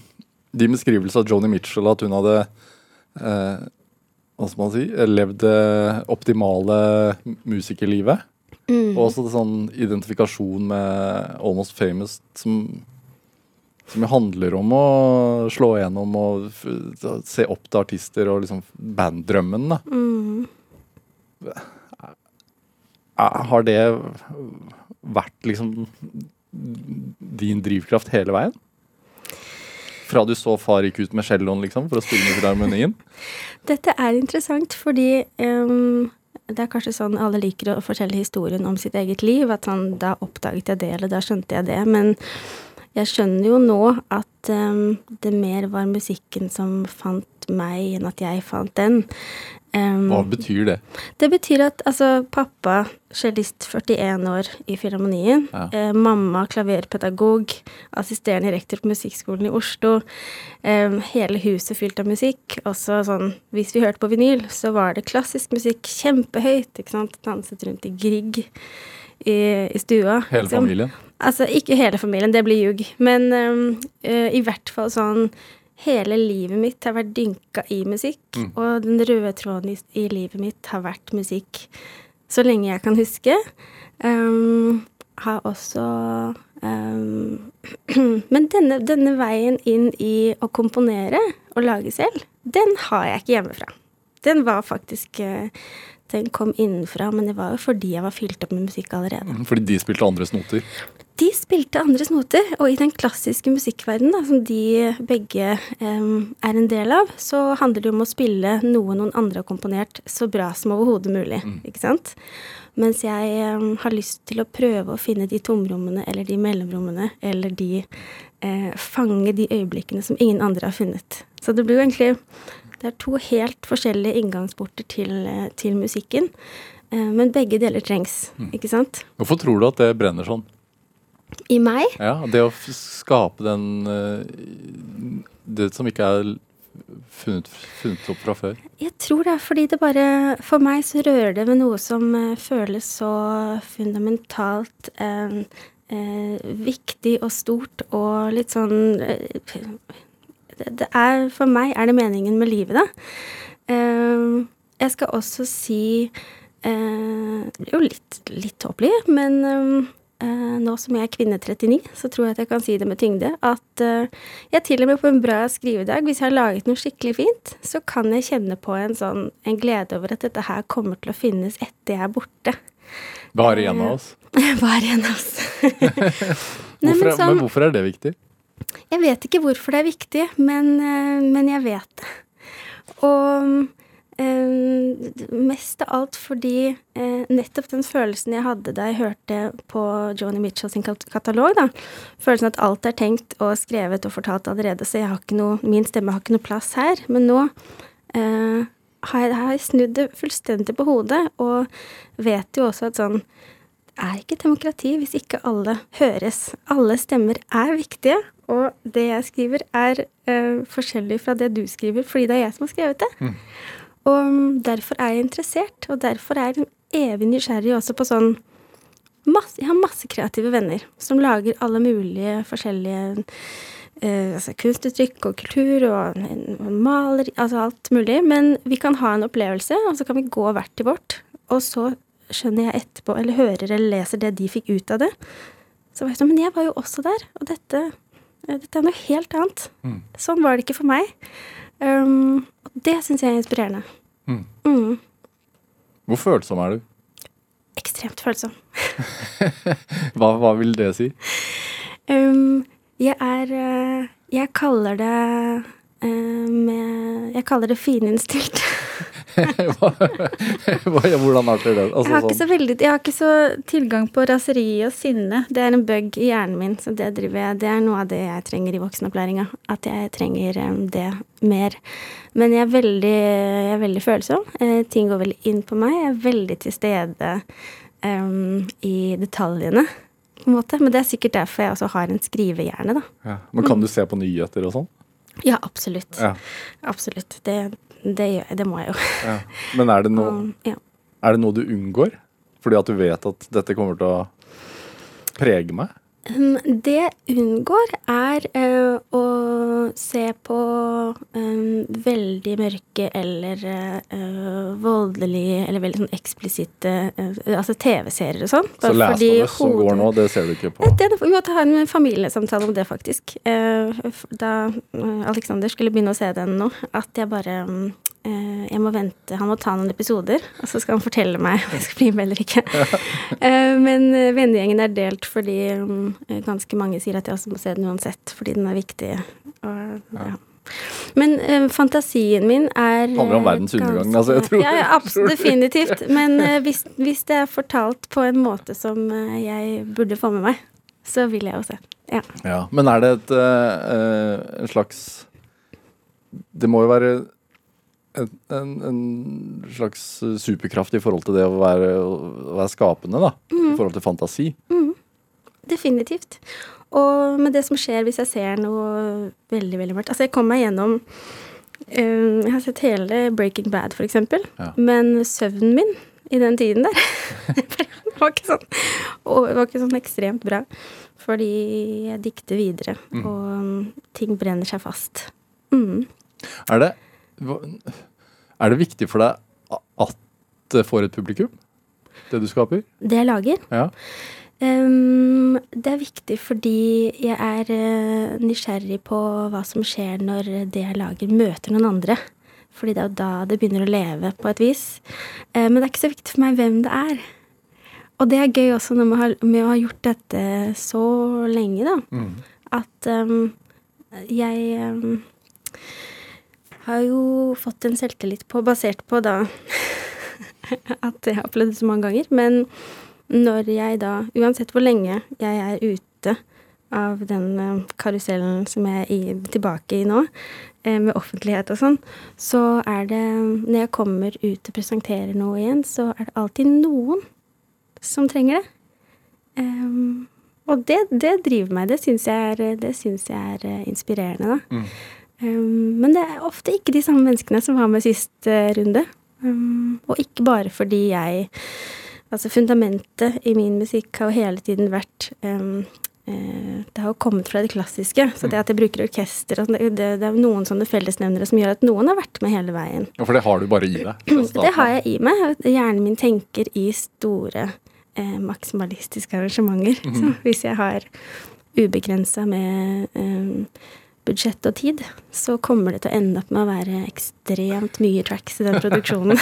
det- av Joni Mitchell, at hun hadde eh, Hva skal man si? Levd det optimale musikerlivet. Mm. Og også sånn identifikasjon med Almost Famous, som som handler om å slå igjennom og se opp til artister og liksom banddrømmen, da. Mm. Er- Har det vært liksom din drivkraft hele veien? Fra du så far gikk ut med celloen, liksom, for å spille med Filharmonien? Dette er interessant fordi um, det er kanskje sånn alle liker å fortelle historien om sitt eget liv. At sånn, da oppdaget jeg det, eller da skjønte jeg det. Men jeg skjønner jo nå at um, det mer var musikken som fant meg, enn at jeg fant den. Ehm, Hva betyr det? det betyr at altså, pappa, cellist 41 år i Filharmonien. Ja. Eh, mamma, klaverpedagog. Assisterende rektor på Musikkskolen i Oslo. Eh, hele huset fylt av musikk. Også sånn Hvis vi hørte på vinyl, så var det klassisk musikk kjempehøyt. ikke sant? Danset rundt i Grieg i, i stua. Hele liksom. familien? Altså, ikke hele familien, det blir ljug. Men um, uh, i hvert fall sånn Hele livet mitt har vært dynka i musikk, Mm. og den røde tråden i, i livet mitt har vært musikk så lenge jeg kan huske. Um, har også um, Men denne, denne veien inn i å komponere og lage selv, den har jeg ikke hjemmefra. Den var faktisk øh, Den kom innenfra, men det var jo fordi jeg var fylt opp med musikk allerede. Fordi de spilte andres noter? De spilte andres noter, og i den klassiske musikkverdenen, da, som de begge um, er en del av, så handler det om å spille noe noen andre har komponert så bra som overhodet mulig. ikke sant? Mens jeg um, har lyst til å prøve å finne de tomrommene eller de mellomrommene, eller de eh, Fange de øyeblikkene som ingen andre har funnet. Så det blir jo egentlig Det er to helt forskjellige inngangsporter til, eh, til musikken. Eh, men begge deler trengs, ikke sant? Hvorfor tror du at det brenner sånn? I meg Ja, Det å skape den eh, Det som ikke er funnet, funnet opp fra før. Jeg tror det er fordi det bare For meg så rører det ved noe som føles så fundamentalt eh, eh, viktig og stort og litt sånn eh, det, er For meg er det meningen med livet, da. Uh, jeg skal også si uh, jo litt, litt tåpelig, men eh, uh, nå som jeg er kvinne 39, så tror jeg at jeg kan si det med tyngde. At eh, jeg til og med på en bra skrivedag, hvis jeg har laget noe skikkelig fint, så kan jeg kjenne på en sånn en glede over at dette her kommer til å finnes etter jeg er borte. Hva er igjen av oss? Hva er igjen av oss? Nei, Hvorfor men sånn- men hvorfor er det viktig? Jeg vet ikke hvorfor det er viktig, men, eh, men jeg vet det. Og eh, mest av alt fordi eh, nettopp den følelsen jeg hadde da jeg hørte på Joni Mitchell sin katalog, da. Følelsen at alt er tenkt og skrevet og fortalt allerede, så noe, min stemme har ikke noe plass her. Men nå eh, har jeg, har jeg snudd det fullstendig på hodet, og vet jo også at sånn er ikke demokrati hvis ikke alle høres. Alle stemmer er viktige, og det jeg skriver er uh, forskjellig fra det du skriver, fordi det er jeg som har skrevet det. Og mm, derfor er jeg interessert, og derfor er jeg evig nysgjerrig også på sånn masse, Jeg har masse kreative venner som lager alle mulige forskjellige Uh, altså kunstuttrykk og kultur og, og maler, altså alt mulig. Men vi kan ha en opplevelse, og så kan vi gå hvert til vårt. Og så skjønner jeg etterpå, eller hører eller leser det de fikk ut av det. Så var jeg sånn Men jeg var jo også der, og dette, eh, dette er noe helt annet. Sånn var det ikke for meg. Um, og det syns jeg er inspirerende. Mm. Mm. Hvor følsom er du? Ekstremt følsom. Hva, hva vil det si? Um, jeg er eh, Jeg kaller det med Jeg kaller det fininnstilt. Hvordan arter det? Jeg Altså, har, ikke sånn, så veldig, jeg har ikke så tilgang på raseri og sinne. Det er en bug i hjernen min, så det driver jeg Det er noe av det jeg trenger i voksenopplæringa. At jeg trenger det mer. Men jeg er veldig, jeg er veldig følsom. Eh, ting går veldig inn på meg. Jeg er veldig til stede um, i detaljene, på en måte. Men det er sikkert derfor jeg også har en skrivehjerne, da. ja. Men kan du se på nyheter og sånn? Ja, absolutt. Ja. Absolutt. Det, det gjør jeg. Det må jeg jo. ja. Men er det, noe, Um, ja. er det noe du unngår? Fordi at du vet at dette kommer til å prege meg? Um, Det unngår, er eh, å se på um, veldig mørke eller uh, voldelige eller veldig sånn eksplisitte uh, Altså TV-serier og sånn. Så leser Last det som går nå, det ser du ikke på? det, vi måtte ha en familiesamtale om det, faktisk. Eh, Da eh, Alexander skulle begynne å se den nå, at jeg bare mm, eh, Jeg må vente, han må ta noen episoder, og så skal han fortelle meg om jeg skal bli med eller ikke. Eh, Men eh, vennegjengen er delt fordi ganske mange sier at jeg også må se den uansett, fordi den er viktig. Og, ja. Men eh, fantasien min er Handler om eh, verdens undergang, altså, jeg tror- Ja, ja absolutt, definitivt. Men eh, hvis, hvis det er fortalt på en måte som eh, jeg burde få med meg, så vil jeg jo se. Ja. Ja, Men er det et eh, eh, en slags Det må jo være en, en, en slags superkraft i forhold til det å være, å være skapende, da. I forhold til fantasi. Definitivt. Og med det som skjer hvis jeg ser noe veldig, veldig mørkt Altså, jeg kom meg gjennom um, Jeg har sett hele Breaking Bad, for eksempel. Ja. Men søvnen min i den tiden der var ikke sånn og det var ikke sånn ekstremt bra. Fordi jeg dikter videre, og mm, ting brenner seg fast. Mm. Er det, er det viktig for deg at det får et publikum? Det du skaper? Det jeg lager, Ja. Um, det er viktig fordi jeg er uh, nysgjerrig på hva som skjer når det jeg lager, møter noen andre. Fordi det er jo da det begynner å leve, på et vis. Uh, men det er ikke så viktig for meg hvem det er. Og det er gøy også har, med å ha gjort dette så lenge, da. At um, jeg ehm, har jo fått en selvtillit på, basert på da at jeg har opplevd det så mange ganger. Men når jeg da, uansett hvor lenge jeg er ute av den eh, karusellen som jeg er tilbake i nå, eh, med offentlighet og sånn, så er det Når jeg kommer ut og presenterer noe igjen, så er det alltid noen som trenger det. Um, og det, det driver meg. Det syns jeg jeg er eh, inspirerende, da. Um, men det er ofte ikke de samme menneskene som var med sist eh, runde. Um, og ikke bare fordi jeg Altså, fundamentet i min musikk har jo hele tiden vært um, eh, Det har jo kommet fra det klassiske. Så det at jeg bruker orkester og sånn, det, det, det er noen sånne fellesnevnere som gjør at noen har vært med hele veien. ja, for det har du bare i deg. Det har jeg i meg. Hjernen min tenker i store eh, maksimalistiske arrangementer. Så hvis jeg har ubegrensa med eh, budsjett og tid, så kommer det til å ende opp med å være ekstremt mye tracks i den produksjonen.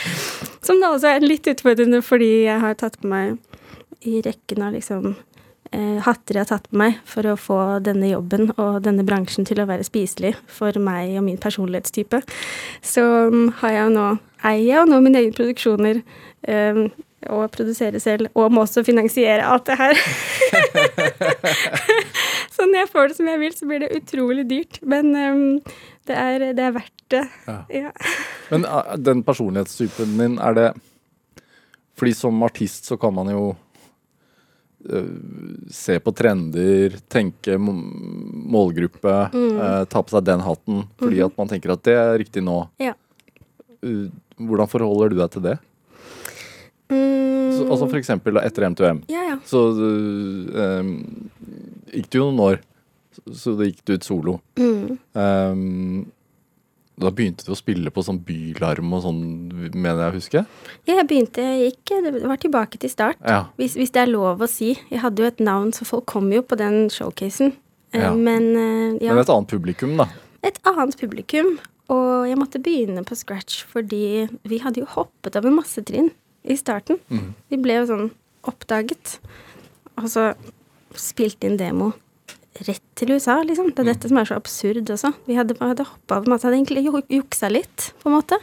Som da også er litt utfordrende fordi jeg har tatt på meg i rekken av liksom eh, hatter jeg har tatt på meg for å få denne jobben og denne bransjen til å være spiselig for meg og min personlighetstype. Så mm, har jeg jo nå, eier jeg nå mine egne produksjoner eh, og produsere selv, og må også finansiere alt det her. så når jeg får det som jeg vil, så blir det utrolig dyrt. Men um, det, er, det er verdt det. Ja. Ja. Men uh, den personlighetstypen din, er det Fordi som artist så kan man jo uh, se på trender, tenke målgruppe, målgruppe, uh, ta på seg den hatten fordi at man tenker at det er riktig nå. Ja. Uh, hvordan forholder du deg til det? Mm, Så, altså for eksempel da, etter M2M. ja, ja. Så um, gikk det jo noen år så da gikk du ut solo. Mm. Um, da begynte du å spille på sånn bylarm og sånn, mener jeg å huske? Ja, jeg begynte, jeg gikk Det var tilbake til start. Ja. Hvis, hvis det er lov å si. Jeg hadde jo et navn, så folk kom jo på den showcasen. Eh, Ja. Men ja, Men et annet publikum, da. et annet publikum. Og jeg måtte begynne på scratch fordi vi hadde jo hoppet over masse trinn i starten. Mm. Vi ble jo sånn oppdaget. Og så spilte inn demo rett til USA, liksom. Det er dette som er så absurd også. Vi hadde, hadde hoppa over masse. Hadde egentlig ju- juksa litt, på en måte.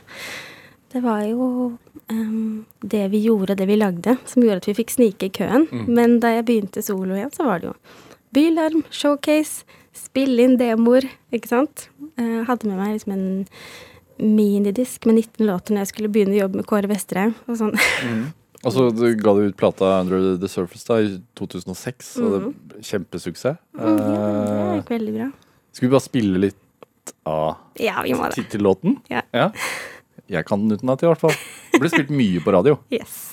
Det var jo um, det vi gjorde, det vi lagde, som gjorde at vi fikk snike i køen. Men da jeg begynte solo igjen, så var det jo bylarm, showcase, spille inn demoer, ikke sant. Uh, hadde med meg liksom en minidisk med 19 låter når jeg skulle begynne å jobbe med Kåre Vesterheim. Og sånn. Og så du ga du ut plata Under the Surface da i 2006, og det ble kjempesuksess. Mm, ja, det Eh, gikk veldig bra. skal vi bare spille litt av Ja, det. tittellåten? Ja. Jeg kan den utenat, i hvert fall. Det ble spilt mye på radio. Yes.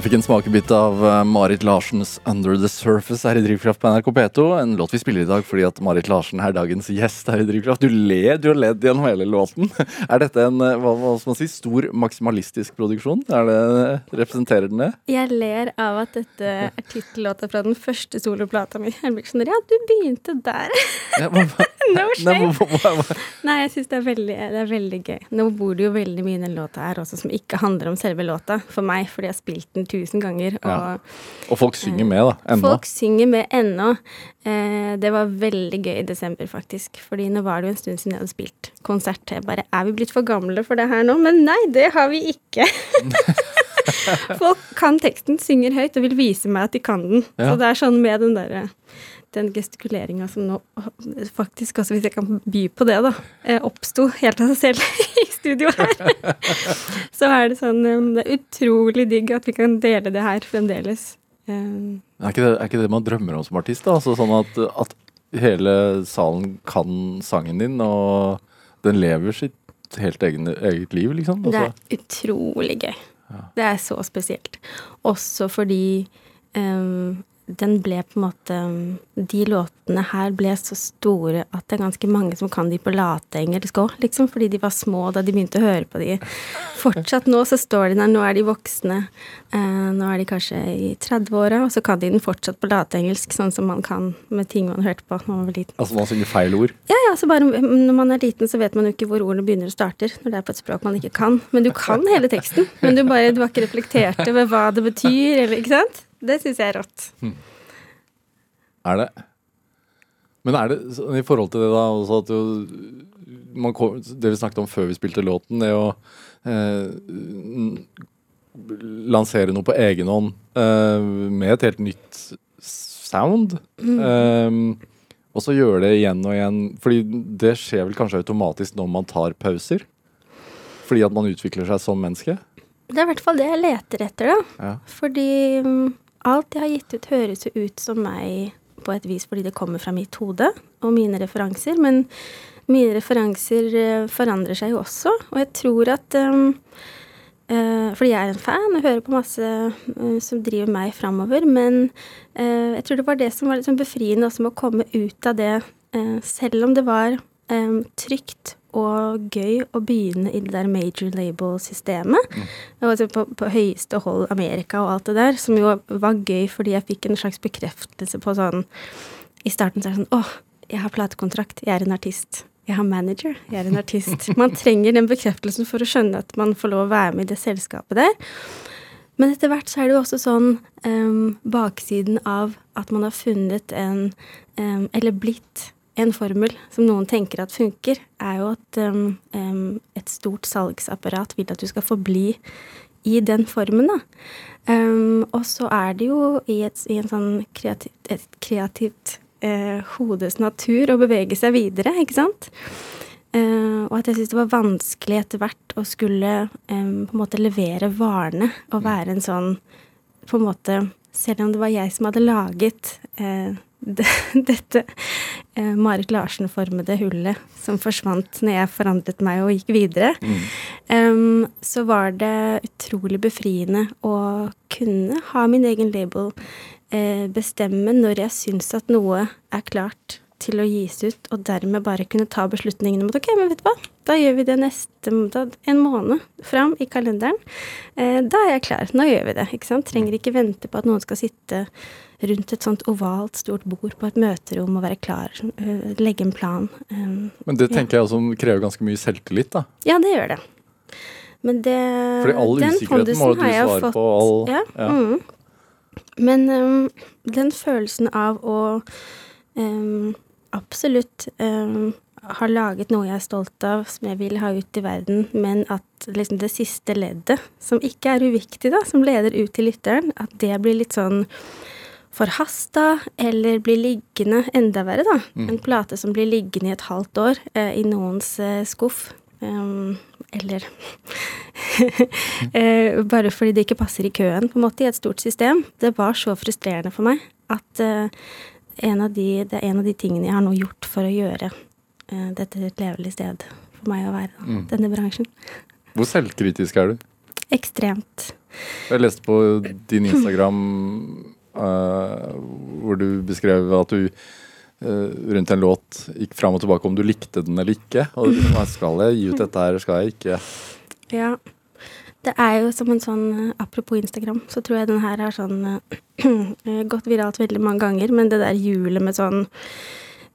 Du fikk en smakebit av eh, Marit Larsens 'Under the Surface' her i Drivkraft på NRK P2. En låt vi spiller i dag fordi at Marit Larsen er dagens gjest her i Drivkraft. Du ler, du har ledd gjennom hele låten. Er dette en eh, hva, hva skal man si, stor maksimalistisk produksjon? Er det, representerer den det? Jeg ler av at dette er tittellåta fra den første soloplata mi. Jeg blir sånn Ja, du begynte der. Ja, hva, hva, No shame. Nei, jeg syns det, det er veldig gøy. Nå bor det jo veldig mye i den låta her også som ikke handler om selve låta, for meg, fordi jeg har spilt den tusen ganger. Og Ja. og folk synger med, da. Ennå. folk synger med ennå. Eh, det var veldig gøy i desember, faktisk. Fordi nå var det jo en stund siden jeg hadde spilt konsert. Jeg bare Er vi blitt for gamle for det her nå? Men nei, det har vi ikke. folk kan teksten, synger høyt og vil vise meg at de kan den. Ja. Så det er sånn med den derre den gestikuleringa som nå faktisk også, hvis jeg kan by på det, da, eh, oppsto helt av seg selv i studio her. Så er det sånn eh, Det er utrolig digg at vi kan dele det her fremdeles. Eh, Er ikke, det, er ikke det man drømmer om som artist? da? Altså sånn at, at hele salen kan sangen din, og den lever sitt helt egen, eget liv, liksom? Det Altså, er utrolig gøy. Det er så spesielt. Også fordi ehm, den ble på en måte De låtene her ble så store at det er ganske mange som kan de på lateengelsk òg, liksom. Fordi de var små da de begynte å høre på de. Fortsatt nå så står de der, nå er de voksne. Eh, nå er de kanskje i 30-åra, og så kan de den fortsatt på lateengelsk, sånn som man kan med ting man hørte på da man var liten. altså man synger feil ord. Ja, ja, så bare når man er liten, så vet man jo ikke hvor ordene begynner og starter, når det er på et språk man ikke kan. Men du kan hele teksten. Men du bare, du har ikke reflektert over hva det betyr, eller ikke sant? Det syns jeg er rått. Er det? Men er det i forhold til det da også at jo man kom, Det vi snakket om før vi spilte låten, det å eh, lansere noe på egen hånd eh, med et helt nytt sound. Eh, og så gjøre det igjen og igjen. Fordi det skjer vel kanskje automatisk når man tar pauser? Fordi at man utvikler seg som menneske? Det er i hvert fall det jeg leter etter, da. Ja. Fordi mm, alt jeg har gitt ut, høres jo ut som meg på et vis fordi det kommer fra mitt hode og mine referanser. Men mine referanser eh, forandrer seg jo også, og jeg tror at um, uh, Fordi jeg er en fan og hører på masse uh, som driver meg framover, men uh, jeg tror det var det som var sånn befriende også med å komme ut av det, selv om det var um, trygt og gøy å begynne i det der major label-systemet. Altså på, på høyeste hold Amerika og alt det der, som jo var gøy fordi jeg fikk en slags bekreftelse på sånn I starten så er det sånn Åh, jeg har platekontrakt, jeg er en artist. Jeg har manager, jeg er en artist. Man trenger den bekreftelsen for å skjønne at man får lov å være med i det selskapet der. Men etter hvert så er det jo også sånn um, baksiden av at man har funnet en um, Eller blitt en formel som noen tenker at funker, er jo at um, um, et stort salgsapparat vil at du skal forbli i den formen, da. Um, og så er det jo i, et, i en sånn kreativ, et kreativt eh, hodes natur å bevege seg videre, ikke sant? Uh, og at jeg syntes det var vanskelig etter hvert å skulle um, på en måte levere varene og være en sånn på en måte Selv om det var jeg som hadde laget eh, dette eh, Marit Larsen-formede hullet som forsvant når jeg forandret meg og gikk videre, em, så var det utrolig befriende å kunne ha min egen label, eh, bestemme når jeg syns at noe er klart til å gis ut, og dermed bare kunne ta beslutningen om at ok, men vet du hva, da gjør vi det neste da, en måned fram i kalenderen. Eh, da er jeg klar. Nå gjør vi det. ikke sant? Trenger ikke vente på at noen skal sitte rundt et sånt ovalt, stort bord på et møterom og være klar, eh, legge en plan. Um, Men det tenker jeg også krever ganske mye selvtillit, da. ja, det gjør det. Men det Fordi all den usikkerheten må du svare fått- på. All, Ja. ja. Mm. Men um, den følelsen av å um, absolutt um, ha laget noe jeg er stolt av, som jeg vil ha ut i verden, men at liksom det siste leddet, som ikke er uviktig, da, som leder ut til lytteren, at det blir litt sånn forhasta, eller blir liggende enda verre, da. En plate som blir liggende i et halvt år eh, i noens eh, skuff. Um, eller eh, Bare fordi det ikke passer i køen, på en måte, i et stort system. Det var så frustrerende for meg at eh, en av de, det er en av de tingene jeg har nå gjort for å gjøre eh, dette til et levelig sted for meg å være, da, Mm. denne bransjen. Hvor selvkritisk er du? Ekstremt. Jeg leste på din Instagram hvor du beskrev at du eh, rundt en låt gikk fram og tilbake om du likte den eller ikke. Og du, skal jeg gi ut dette her, skal jeg ikke? Ja. Det er jo som en sånn eh, Apropos Instagram, så tror jeg den her har sånn eh, gått viralt veldig mange ganger, men det der hjulet med sånn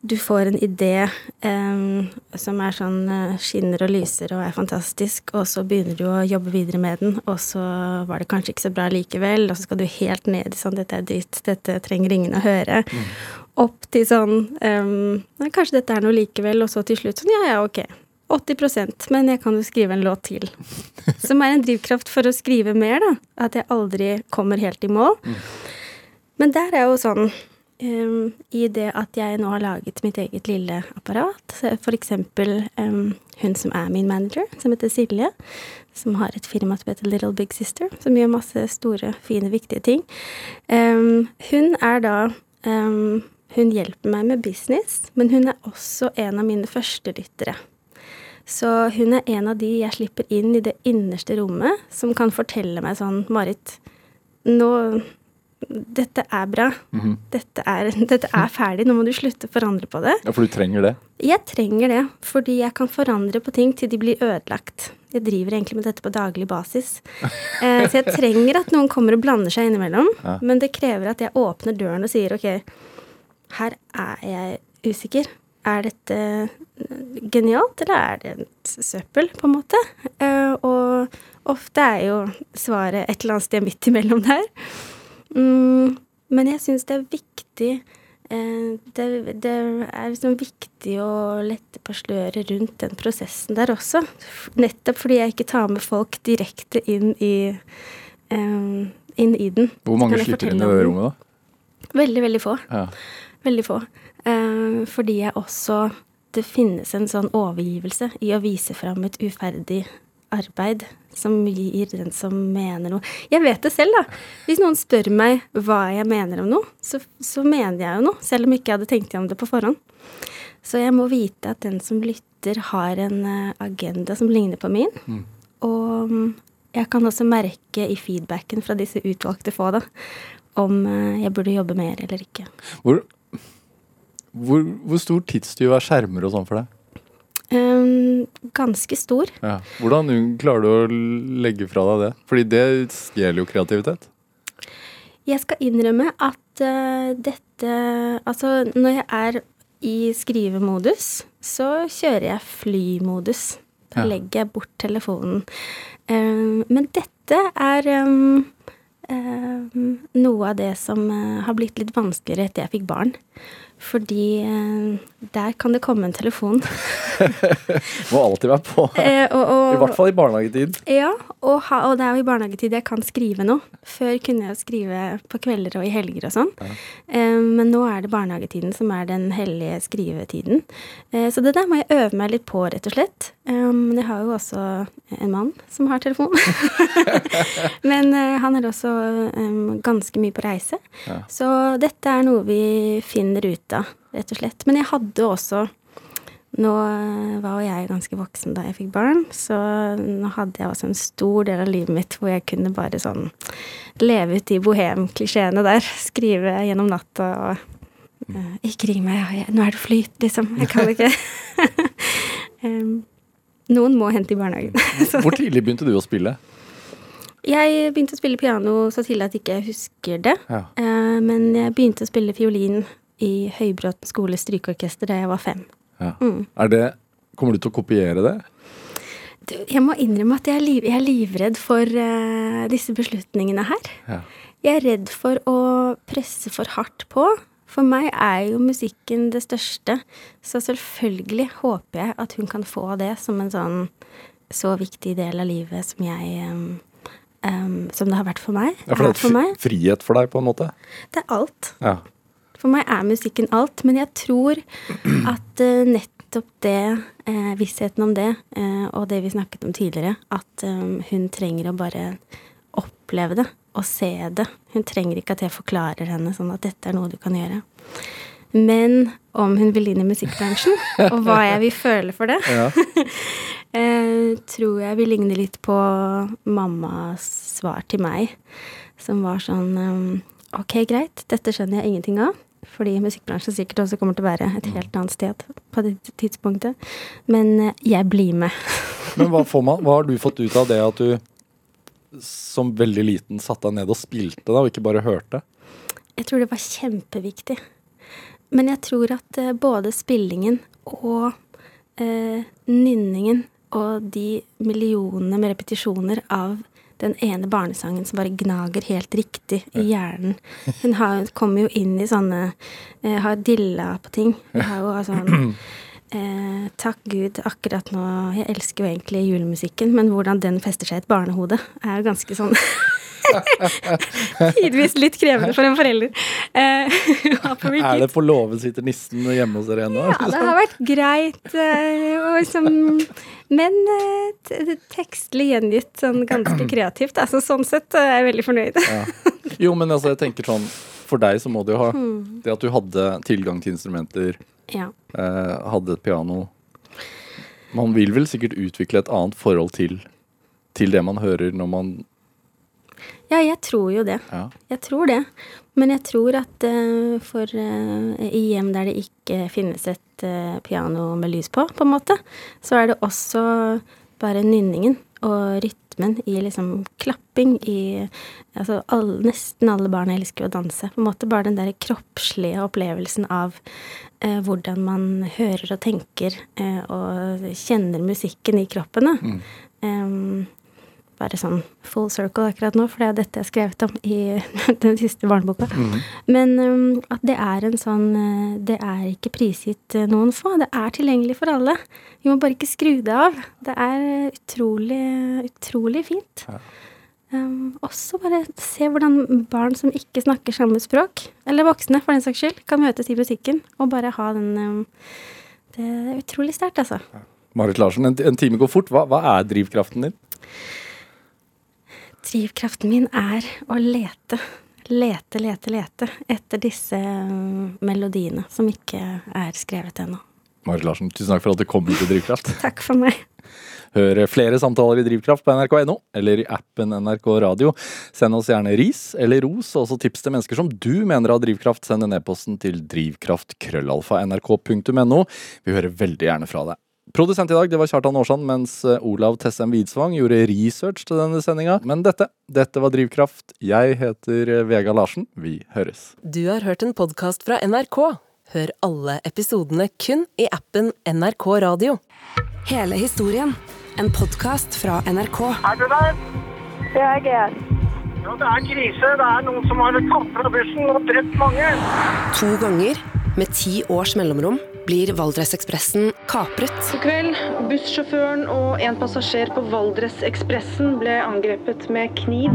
Du får en idé um, som er sånn eh, skinner og lyser og er fantastisk, og så begynner du å jobbe videre med den, og så var det kanskje ikke så bra likevel, og så skal du helt ned i sånn Dette er dritt, dette trenger ingen å høre. Opp til sånn um, kanskje dette er noe likevel, og så til slutt sånn Ja, ja, ok. 80% men jeg kan jo skrive en låt til. Som er en drivkraft for å skrive mer, da. At jeg aldri kommer helt i mål. Men der er jo sånn um, i det at jeg nå har laget mitt eget lille apparat. For eksempel um, hun som er min manager, som heter Silje, som har et firma som heter Little Big Sister, som gjør masse store, fine, viktige ting. Um, hun er da Hun hjelper meg med business, men hun er også en av mine førstelyttere. Så hun er en av de jeg slipper inn i det innerste rommet, som kan fortelle meg sånn Marit, nå dette er bra. Mhm. dette, er, dette er ferdig. Nå må du slutte å forandre på det. Ja, For du trenger det? Jeg trenger det, fordi jeg kan forandre på ting til de blir ødelagt. Jeg driver egentlig med dette på daglig basis. Eh, så jeg trenger at noen kommer og blander seg innimellom. Ja. Men det krever at jeg åpner døren og sier ok, her er jeg usikker. Er dette genialt, eller er det et søppel, på en måte? Eh, og ofte er jo svaret et eller annet sted midt imellom der. Mm, men jeg syns det er viktig eh, det, det er liksom viktig å lette på sløret rundt den prosessen der også. Nettopp fordi jeg ikke tar med folk direkte inn i, eh, inn i den. Hvor mange slutter slipper inn i det rommet, da? Veldig, veldig få. Ja. Veldig få. Eh, fordi jeg også Det finnes en sånn overgivelse i å vise fram et uferdig arbeid som gir den som mener noe Jeg vet det selv, da. Hvis noen spør meg hva jeg mener om noe, så, så mener jeg jo noe, selv om ikke jeg hadde tenkt gjennom det på forhånd. Så jeg må vite at den som lytter, har en eh, agenda som ligner på min. Og mm, jeg kan også merke i feedbacken fra disse utvalgte få, da, om eh, jeg burde jobbe mer eller ikke. Hvor, hvor, hvor stor tidstyv er skjermer og sånn for deg? Um, ganske stor. Ja. Hvordan klarer du å legge fra deg det? Fordi det stjeler jo kreativitet. Jeg skal innrømme at uh, dette Altså, når jeg er i skrivemodus, så kjører jeg flymodus. Da Ja. legger jeg bort telefonen. Um, men dette er um, um, noe av det som eh, har blitt litt vanskeligere etter jeg fikk barn. Fordi eh, der kan det komme en telefon. Må alltid være på. Eh, og, og, I hvert fall i barnehagetid. Ja, og, ha, og det er jo i barnehagetid jeg kan skrive noe. Før kunne jeg skrive på kvelder og i helger og sånn. Eh, men nå er det barnehagetiden som er den hellige skrivetiden. Eh, så det der må jeg øve meg litt på, rett og slett. Eh, men jeg har jo også en mann som har telefon. men eh, han er også ganske mye på reise. Ja. Så dette er noe vi finner ut av, rett og slett. Men jeg hadde også nå eh, var jo jeg ganske voksen da jeg fikk barn, så nå hadde jeg også en stor del av livet mitt hvor jeg kunne bare sånn leve ut de bohem-klisjeene der. Skrive gjennom natta og eh, Ikke ring meg, jeg, nå er det flyt, liksom. Jeg kan ikke. Noen må hente i barnehagen. Hvor tidlig begynte du å spille? jeg begynte å spille piano så tidlig at jeg ikke husker det. Ja. Eh, men jeg begynte å spille fiolin i Høybråten skole strykeorkester da jeg var fem. Ja. Mm. Er det, kommer du til å kopiere det? Du, jeg må innrømme at jeg er, liv, jeg er livredd for uh, disse beslutningene her. Ja. Jeg er redd for å presse for hardt på. For meg er jo musikken det største, så selvfølgelig håper jeg at hun kan få det som en sånn så viktig del av livet som jeg um, um, Som det har vært for meg. Ja, for det er for et frihet for deg, på en måte? Det er alt. Ja. For meg er musikken alt, men jeg tror at eh, nettopp det, eh, vissheten om det, eh, og det vi snakket om tidligere, at um, hun trenger å bare oppleve det og se det. Hun trenger ikke at jeg forklarer henne sånn at dette er noe du kan gjøre. Men om hun vil inn i musikkbransjen, og hva jeg vil føle for det, Ja. eh, tror jeg vil ligne litt på mammas svar til meg, som var sånn um, Ok, greit, dette skjønner jeg ingenting av. Fordi musikkbransjen sikkert også kommer til å være et helt annet sted på det tidspunktet. Men eh, jeg blir med. Men hva, får man, hva har du fått ut av det at du som veldig liten satte deg ned og spilte, da, og ikke bare hørte? Jeg tror det var kjempeviktig. Men jeg tror at eh, både spillingen og eh, nynningen og de millionene med repetisjoner av den ene barnesangen som bare gnager helt riktig i hjernen Hun har, kommer jo inn i sånne eh, Har dilla på ting. Hun har jo sånn eh, Takk Gud, akkurat nå Jeg elsker jo egentlig julemusikken, men hvordan den fester seg i et barnehode, er jo ganske sånn Tidvis litt krevende for en forelder. Eh, Er det på låven sitter nissen hjemme hos dere ennå? Ja, det har vært greit. eh, liksom, men eh, tekstlig gjengitt sånn ganske kreativt. Altså, sånn sett er jeg veldig fornøyd. Jo, men altså, jeg tenker sånn For deg så må det jo ha Hmm. Det at du hadde tilgang til instrumenter, Ja. hadde et piano Man vil vel sikkert utvikle et annet forhold til, til det man hører når man ja, jeg tror jo det. Ja. Jeg tror det. Men jeg tror at uh, for uh, i hjem der det ikke finnes et uh, piano med lys på, på en måte, så er det også bare nynningen og rytmen i liksom klapping i Altså all, nesten alle barn elsker å danse. På en måte bare den der kroppslige opplevelsen av eh, hvordan man hører og tenker eh, og kjenner musikken i kroppen. Mm. Em, bare sånn full circle akkurat nå, for det er dette jeg har skrevet om i den siste barneboka. Men um, at det er en sånn uh, Det er ikke prisgitt uh, noen få. Det er tilgjengelig for alle. Vi må bare ikke skru det av. Det er utrolig, utrolig fint. Um, også bare se hvordan barn som ikke snakker samme språk, eller voksne for den saks skyld, kan møtes i musikken og bare ha den um, Det er utrolig sterkt, altså. Marit Larsen, en, en time går fort. Hva, hva er drivkraften din? Drivkraften min er å lete. Lete, lete, lete etter disse um, melodiene som ikke er skrevet ennå. Marit Larsen, tusen takk for at du kom til Drivkraft. Takk for meg. Hør flere samtaler i Drivkraft på nrk.no eller i appen NRK Radio. Send oss gjerne ris eller ros, og også tips til mennesker som du mener har drivkraft. Send en e-posten til drivkraftkrøllalfa.nrk.no. Vi hører veldig gjerne fra deg. Produsent i dag det var Kjartan Aarsand, mens eh, Olav Tessem Widsvang gjorde research til denne sendinga. Men dette, dette var Drivkraft. Jeg heter eh, Vega Larsen. Vi høres. Du har hørt en podkast fra NRK. Hør alle episodene kun i appen NRK Radio. Hele historien. En podkast fra NRK. Er du der? Jeg er. Ja, det er krise. Det er noen som har tatt fra bussen og drept mange. To ganger, med ti års mellomrom, blir Valdresekspressen kapret. I kveld, bussjåføren og en passasjer på Valdresekspressen ble angrepet med kniv.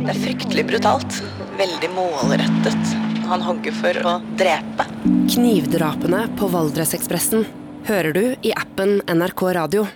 Det er fryktelig brutalt. Veldig målrettet. Han hogger for å drepe. Knivdrapene på Valdresekspressen hører du i appen NRK Radio.